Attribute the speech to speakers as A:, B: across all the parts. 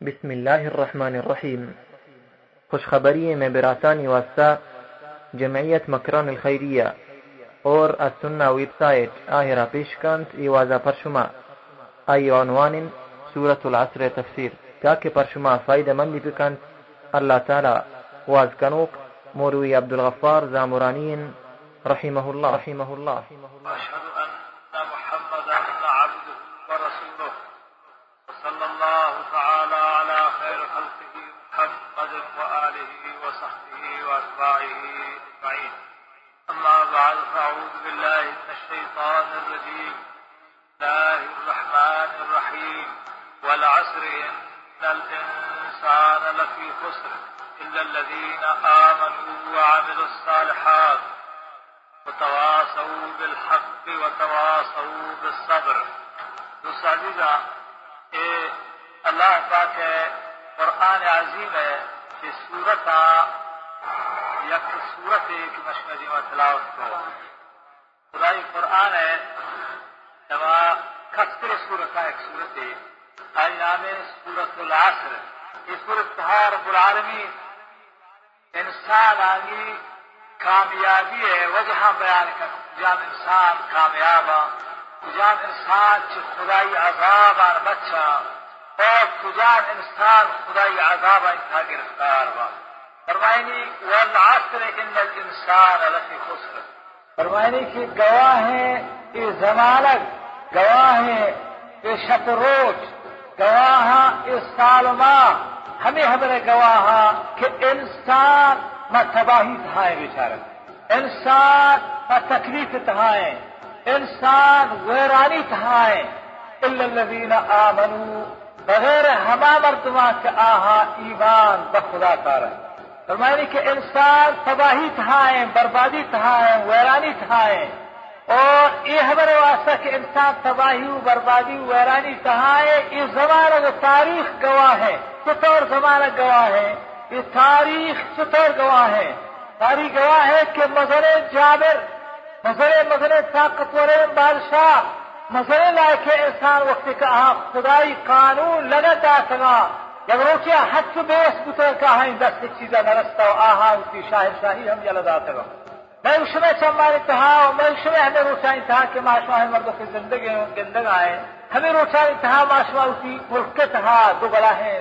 A: بسم الله الرحمن الرحیم خوشخبری میں براسانی واسطہ جمعیت مکران الخیریہ اور السنہ ویب سائٹ آہرہ پیشکانت ایوازہ پر شما آئی عنوان سورة العصر تفسیر تاکہ پر شما فائدہ مندی بکن اللہ تعالی واز کنوک موروی عبدالغفار زامرانین رحمه الله رحمه الله
B: واشهد ان والعصر ان الانسان لفي خسر الا الذين امنوا وعملوا الصالحات وتواصوا بالحق وتواصوا بالصبر. دوسرا عزیزہ اے اللہ پاک ہے، قرآن عظیم ہے کہ سورت آ، یک سورت ہے کہ مشمجی میں تلاوت کو۔ خدائی قرآن ہے جب کثر سورت آ، ایک سورت ہے آئی نام سورت العصر۔ یہ سورت کہا، رب العالمین، انسان آگی کامیابی ہے، وجہ بیان کر۔ جان انسان کامیاب جان انسان چ خدائی عذاب آن بچہ، اور کجان انسان خدائی عذاب انتہا گرفتار با فرمائنی، والعصر ان الانسان لفی خسر۔ فرمائنی کی گواہ ہیں، یہ زمانت گواہ ہیں، یہ شب گواہ یہ سالما ہمیں ہمیں گواہ کہ انسان میں تباہی تھائے بیچارہ۔ انسان میں تکلیف تھائے انسان ویرانی تھائے الذین آمنو بغیر ہما مردما کے آہا ایمان بخدا کار فرمائنی کہ انسان تباہی تھائے بربادی تھائے ویرانی تھائے اور یہ ہمارے واسطہ کہ انسان تباہی بربادی ویرانی تھائے یہ زمانہ تاریخ گواہ ہے کتور زمانہ گواہ ہے۔ یہ تاریخ چطور گواہ ہے۔ تاریخ گواہ ہے کہ مظہر جابر، مظہر مظہر طاقتور بادشاہ، مظہر لائے انسان وقت کا خدائی قانون لگتا سگا جب روچے حد سے بے اسکتر کا ہاں دس چیزیں نرستا آہا اس کی شاہر شاہی ہم جلدا سگا میں اس میں چمار انتہا میں اس میں ہمیں روچا انتہا کہ معاشمہ مردوں کی زندگی گندگ آئے۔ ہمیں روچا انتہا معاشمہ اسی ملک کے تہا دو بلا ہے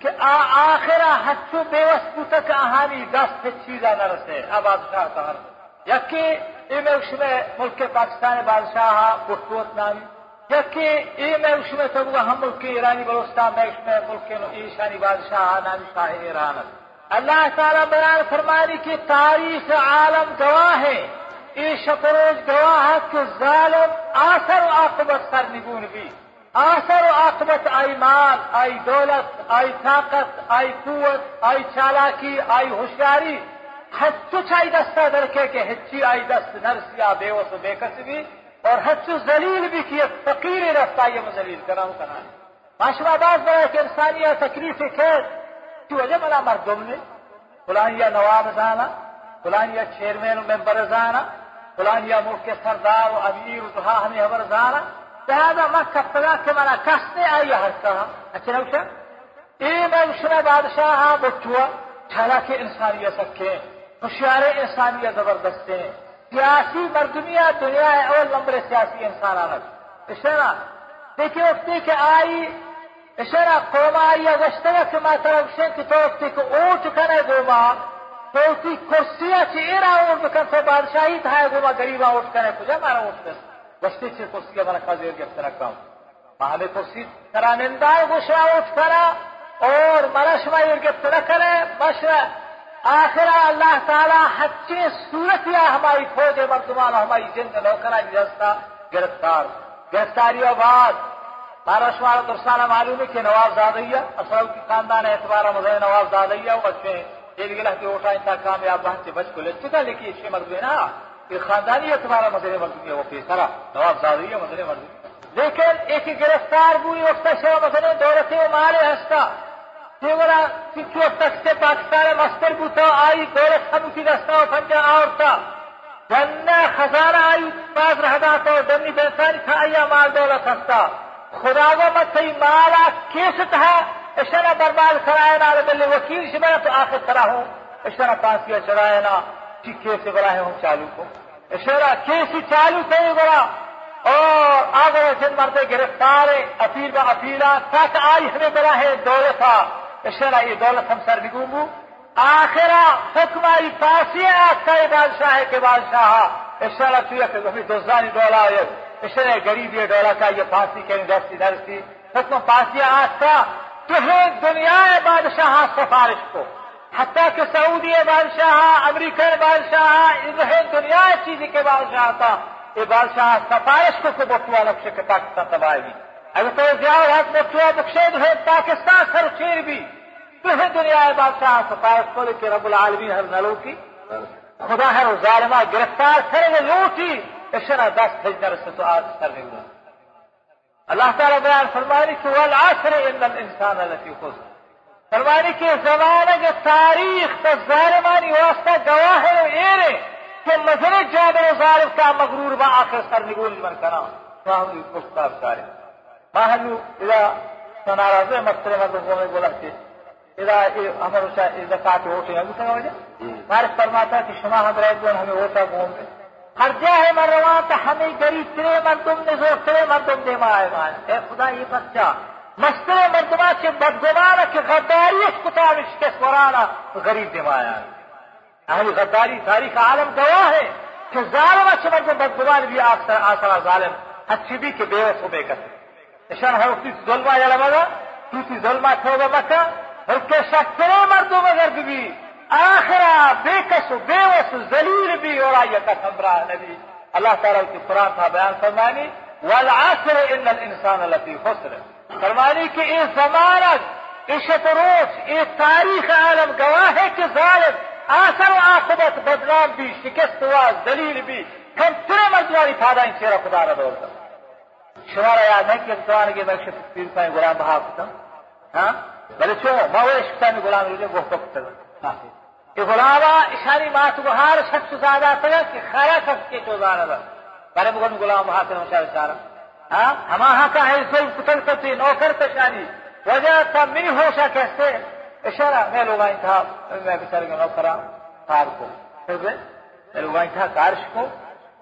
B: کہ آخرا ہچو بے وسطو تک آہانی دس چیزا نہ رسے اب بادشاہ تہر یکی ای میں اس میں ملک کے پاکستان بادشاہ بٹوت نامی، یکی ای میں اس میں تو ہم ملک کے ایرانی بلوستان میں اس میں ملک کے ایشانی بادشاہ نامی شاہ ایران۔ اللہ تعالیٰ بیان فرمانی کی تاریخ عالم گواہ ہے۔ ای شپروج گواہ کہ ظالم آثر و عاقبت سر نگون بھی۔ آثر و عاقبت، آئی مال، آئی دولت، آئی طاقت، آئی قوت، آئی چالاکی، آئی ہوشیاری۔ ہچو چائی دستہ درکے کہ ہچی آئی دست نرس یا بے وس و بے کسبی اور ہچو ذلیل بھی کی فقیر رفتہ یہ مزلیل کرا ہوں کنا معاشرہ باز بڑا کہ انسانیہ تکلیف خیر تو وجہ ملا مردم نے فلانیہ نواب زانا فلانیہ چیئرمین و ممبر زانا فلانیہ ملک کے سردار و امیر و دہا ہمیں خبر زانا. لہذا میں کفتگا کہ منا کستے آئی ہر کہا اچھا نوشا اے میں اسنا بادشاہ بچوا چھلا کے انسانیت سکھے ہوشیار انسانیت زبردست ہیں سیاسی مردمیا دنیا ہے اول نمبر سیاسی انسان آنت اشارہ دیکھیں وقتی کہ آئی اشارہ قوم آئی وشتگا کہ ما طرف شن کہ تو وقتی کہ اوٹ کنے گوما تو اسی کرسیہ چی ایرا اوٹ بکن تو بادشاہی تھا گوما گریبا اوٹ کنے کجا مارا اوٹ کنے گشتی سے کرسی ہمارا خاصی گرفت رکھا ہوں ہمیں کرسی کرا نندار گوشرا اٹھ کرا اور مرا شما یہ گرفت نہ کرے بشرا آخر اللہ تعالی ہچے صورت یا ہماری فوج مردمان ہماری جند نو کرا گرفتار گرفتاری اور بعد مارا شمارا درسانہ معلوم ہے کہ نواب زادیہ اصل کی خاندان اعتبار مزے نواب زادیہ وہ بچے یہ گلا کہ اٹھا انتا کامیاب بہن سے بچ کو لے چکا، لیکن یہ مرد ہے نا کہ خاندانی اعتبار مزے مردمی ہے وہ پیسرا نواب زادیہ مزے مردمی لیکن ایک گرفتار بوئی وقت سے مزے دولت و مال ہستا تیورا کسی وقت سے پاکستان مستر بوتا آئی، دولت ہم کی دستا و پنجا آورتا جنہ خزانہ آئی، باز رہدا تو دنی بینسانی تھا آیا مال دولت ہستا خدا کو مت مالا کیست ہے اشرا برباد کرائے نا بلے وکیل سے بنا تو آخر کرا ہوں۔ اشرا پانسیا چڑھائے نا ٹھیک جی سے بڑا ہے ہوں چالو کو۔ اشرا کیسی چالو سے بڑا۔ اور آگے جن مرد گرفتار اپیل و اپیلا تک آئی ہمیں بڑا ہے، دولت اشرا یہ دولت ہم سر نگومو آخرا حکم آئی پاسی آتا ہے بادشاہ کے بادشاہ۔ اشرا چویا کہ ہمیں دوزانی ڈولا ہے اشرا غریب یہ ڈولا کا یہ پھانسی کے دستی درستی حکم پاسی آتا تو ہے دنیا بادشاہ سفارش کو۔ حتیٰ کہ سعودی بادشاہ امریکہ بادشاہ ہے دنیا چیز کے بادشاہ تھا۔ یہ بادشاہ سفارش کو کو بٹوا لکش کے پاکستان تباہی اگر تو زیادہ حق بٹوا بخشید ہے، پاکستان سر چیر بھی۔ تو ہے دنیا بادشاہ سفارش کو لیکن رب العالمین ہر نلو کی۔ خدا ہے ظالمہ گرفتار کرے لوٹی۔ اشرا دس بھیجنا سے تو آج کرنے ہوا اللہ تعالیٰ بیان فرمانی کہ والعصر ان الانسان لفی خسر۔ فرمانی کہ زمانہ کے تاریخ تو ظالمانی واسطہ گواہ ہے ایرے کہ مزر جابر ظالم کا مغرور با آخر سر نگول من کنا فاہم مستاب سارے ماہلو اذا سناراز مستر کو میں بولا کہ اذا ہمیں اسا زکات ہوتے ہیں۔ فارس فرماتا کہ شما دون ہمیں ہوتا گھوم ہر جائے مروات ہمیں غریب ترے مردم نے زور ترے مردم دے مائے مان اے خدا، یہ بچہ مستر مردما سے بدگمان کہ غداری اس کتابش کے سورانا غریب دے مایا اہل غداری تاریخ عالم گواہ ہے کہ ظالم سے مردم بدگمان بھی آسرا ظالم۔ اچھی بھی کہ بے وس ہو بے کرتے اشان ہے اسی ظلمہ یا لمگا تو تی ظلمہ کھوگا مکہ۔ بلکہ شکرے مردم اگر بھی آخرا بے کس بے وس ذلیل آئیے کا سمرا نبی اللہ تعالیٰ کی قرآن تھا بیان فرمانی والعصر إن الإنسان لفی خسر. فرمانی کہ یہ زمانت عشت روز یہ تاریخ عالم گواہ ہے کہ ظالم. آخر و آخبت بدنام بھی شکست ہوا دلیل بھی کم ترے مردواری فائدہ إن سیرا خدا را دور کر شمارا یاد ہے کہ امتحان کے شفت پیر پائیں غلام بہا کتا ہاں بلے چھو ماوے شکتا میں غلام رجے گوھتا کتا کہ غلامہ اشاری مات بہار شخص زیادہ تگا کہ خیرہ شخص کے چوزانا دا بارے مگن غلام بہا کتا مشاہ اشارہ ہاں ہما ہاں کا ہے ظلم کتل کرتی نوکر تشانی وجہ تھا منی ہوشا کیسے اشارہ میں لوگ آئی تھا میں بچارے گا نوکرا کار کو میں لوگ آئی تھا کارش کو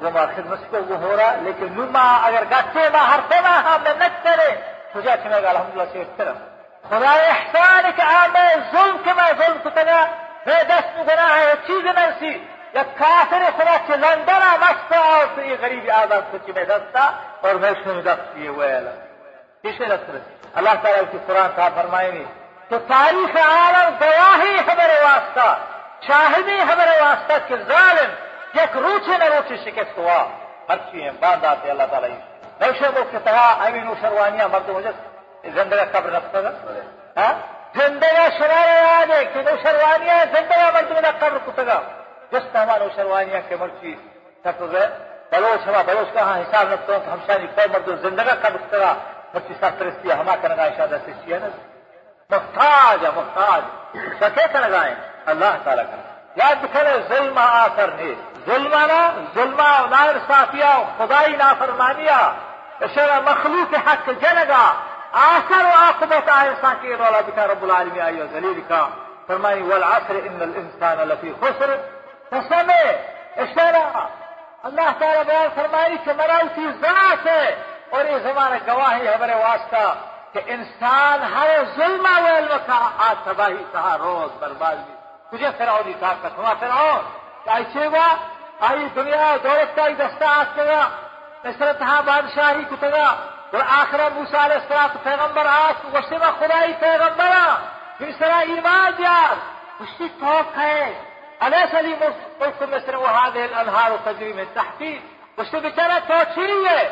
B: وہ خدمت کو وہ ہو رہا لیکن نما اگر گاتے ما ہر تما ہم نک کرے تجھے چنے گا الحمدللہ سے اکترم خدا احسان کہ آمے ظلم کے میں ظلم میں دست گناہ ہے، چیز نرسی۔ یا کافر خدا کے لندنا مستا اور تو یہ غریب آزاد سچی میں دستا، اور میں اس میں دست کیے ہوئے اللہ کسے دست اللہ تعالیٰ کی قرآن کا فرمائے گی تو تاریخ عالم گواہی ہمارے واسطہ شاہدی ہمارے واسطہ کہ ظالم یک روچے نہ روچے شکست ہوا۔ اچھی ہیں بعد آتے اللہ تعالیٰ نوشے کو کہ تہا ایمی مرد مجھے زندگی قبر رکھتا زندگی شرارے آج ہے کہ نوشروانیاں زندگی مرد مجھے قبر کتگا جس طرح نوشروانیاں کے مرچی تک گئے بلوچ ہما بلوچ کا ہاں حساب رکھتا ہوں کہ ہمشانی جی کوئی مرد زندگی قبر کتگا مرچی ساتھ ترستی ہما کرنا اشارہ سے شیئے نا۔ محتاج ہے، محتاج۔ سکے کر لگائیں اللہ تعالیٰ کا۔ یاد کرے ظلم آ کر نے ظلم نا ظلم نائر صافیہ، خدائی نافرمانیہ۔ اشارہ مخلوق حق جنگا۔ آخر عاقبت آئنسان آه كي رولا بك رب العالمين آه أيها زليلك فرماني والعصر إن الإنسان لفي خسر. تسمي اشترى الله تعالى بيان فرماني كمراوتي الزناسة اور یہ زمانہ گواہی ہے میرے واسطہ کہ انسان ہر ظلم و علم کا آج تباہی تھا روز برباد بھی تجھے پھر اور نہیں کہا کہ تمہاں پھر اور چاہی چھے گا آئی دنیا دولت کا ہی دستہ آس کے گا اس طرح تہاں بادشاہی کتے گا آخر موسی علیہ السلام پیغمبر آس وشتے میں خدای پیغمبر پھر سرا ایمان دیار وشتے توقع ہے علیہ سلی ملک مصر و هذه الانہار و تجریم تحتی وشتے بچارہ توچری ہے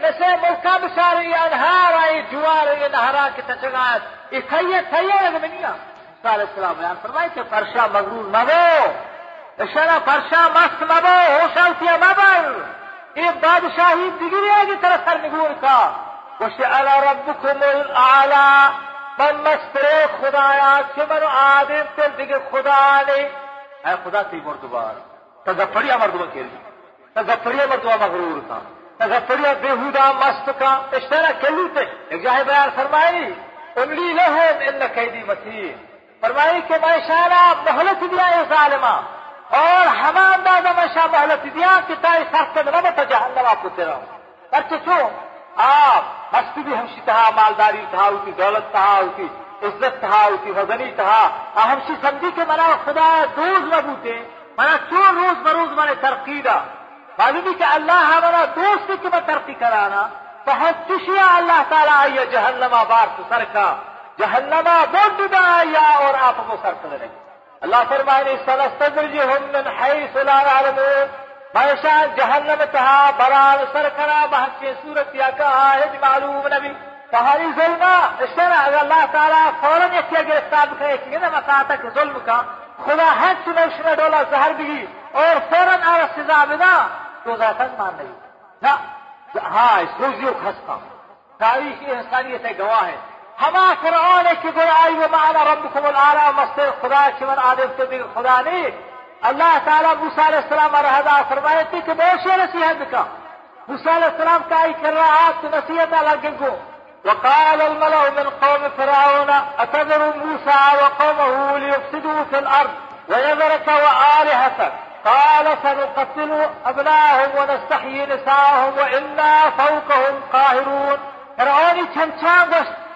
B: مثل ملکہ بسار ای انہار آئی جوار یہ نہرا کی تچگات یہ کھئیے منیا موسی علیہ السلام بیان فرمائی کہ فرشا مغرور مبو اشارہ فرشا مست مبو ہوشا اتیا مبو یہ بادشاہی دگری ہے کی طرف سر نگور کا۔ وش الا ربکم الاعلا۔ من مسترے خدایا کہ من آدم تل دیگه خدا نہیں اے خدا تی مردبار تزفری مردبا کے لیے۔ تزفری مردبا مغرور تھا تغفری بےحودہ مست کا۔ اشترا کلو تے۔ ایک جاہ بیان فرمائی املی لہم ان قیدی مسیح۔ فرمائی کہ میں شاعرہ مہلت دیا ہے ظالمہ۔ اور ہم اندازہ میں شاہ مہلت دیا کہ تائی سرکت نہ بتا جہنم آپ کو تیرا اچھا چھو آپ مستی بھی ہمشی تہا، مالداری تہا ہوتی دولت تہا ہوتی عزت تہا ہوتی وزنی تہا۔ ہمشی سمجھی کہ منا خدا دوز نبوتے منا چون روز بروز منے ترقی دا؟ معلومی کہ اللہ ہمارا دوست کی میں ترقی کرانا۔ بہت خوشیاں اللہ تعالیٰ آئیے جہنما بار تو سر کا۔ جہنما بوٹ دا آیا اور آپ کو سر کر رہے اللہ فرمائے سنستدرجهم من حيث لا يعلمون ہمیشہ جہنم تہا برال سرکرا بہت کے صورت یا کہا ہے معلوم نبی تہاری ظلم اشترا اگر اللہ تعالیٰ فوراً یہ گرفتار کرے کہ نہ مساطہ کے ظلم کا خدا ہے چنے شنے ڈولا زہر بھی اور فوراً آ سزا بنا تو ذاتن مان نہیں۔ نہ ہاں سوزیو خستا تاریخ انسانیت ہے، گواہ ہے۔ هما فرعون يقول أي معنا ربكم الأعلى ومصدر خدا من عرفت به خدا الله تعالى موسى عليه السلام على هذا فرمايت بك بوش نسيها بك موسى عليه السلام كاي كراهات نسيها على جنكو وقال الملأ من قوم فرعون أتذر موسى وقومه ليفسدوا في الأرض ويذرك وآلهتك قال سنقتل أبناءهم ونستحيي نساءهم وإنا فوقهم قاهرون. فرعون كان كان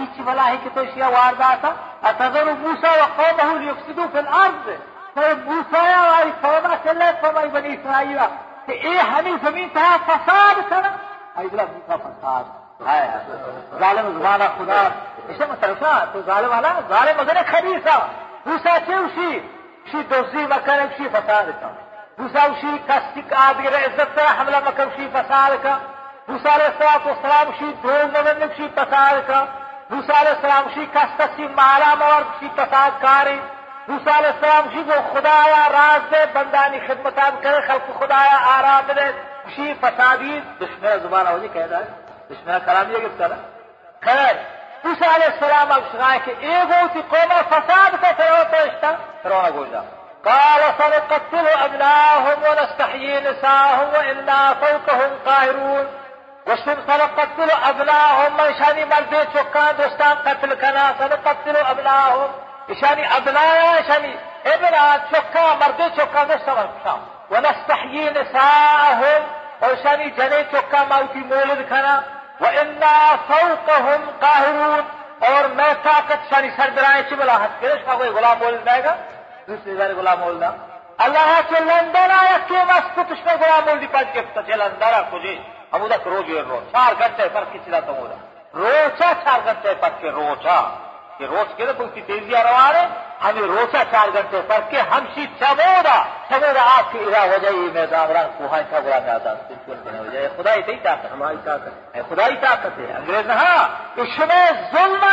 B: هیچ ملائکتش یاوارداتا اتذر موسى وقومه ليفسدوا فی الأرض. سر موسا یا اي قوم الله فرمای بنی اسرائیل. کہ ای همین زمین تا فساد کرا ای بلا موسا فساد. ظالم زمانہ خدا. اسے مطلب تو ظالم والا ظالم اگر خریدا موسا چه اوشی شی دوزی وکر شی فساد کا موسا اوشی کسی کا آدگر عزت پر حملہ مکر شی فساد کا موسا علیہ السلام والسلام دون دول مدن اوشی فساد کا موسا علیہ السلام شی کستی مالا مور شی فساد کاری. موسا علیہ السلام شی جو خدایا راز دے بندانی خدمتان کرے خلق خدایا آرام دے. شی فسادی دشمن زبان ہوجی کہہ رہا ہے دشمن کلام یہ خیر موسا علیہ السلام اب سنائے کہ ایک ہوتی قوم فساد کا فرعون تو اشتا فرعون گوجا قال سنقتل أبناءهم ونستحيي نساءهم وإنا فوقهم قاهرون. وسن سنقتل ابناهم من شانی مرد چکان دوستان قتل کنا سنقتل ابناهم شانی ابنایا شانی ابنا چکا مرد چکا دوستان ونستحيي نساءهم وشانی جنے چکا موتی مولد کنا وإنا فوقهم قاهرون. اور میں طاقت شانی سردرائیں چی بلاحت کرش کا کوئی غلام مولد دائے گا؟ دوسری بار غلام مولد اللہ کے لندن آیا کیوں مست تشکر غلام مولدی پاس گفتا چھے لندن آیا کجھے ہم ادھر روز۔ یہ چار گھنٹے پر کسی دا تو روچا چار گھنٹے پر کے روچا کہ روز کے تو کی تیزی روا رہے ہمیں روچا چار گھنٹے پر کے ہم سی چمودا چمودا آپ کی ارا ہو جائے میں دامران کوہائی کا بڑا میں آتا ہو جائے۔ خدا ہی طاقت۔ ہماری طاقت۔ ہے خدا ہی طاقت ہے، انگریز۔ ہاں اس میں ظلم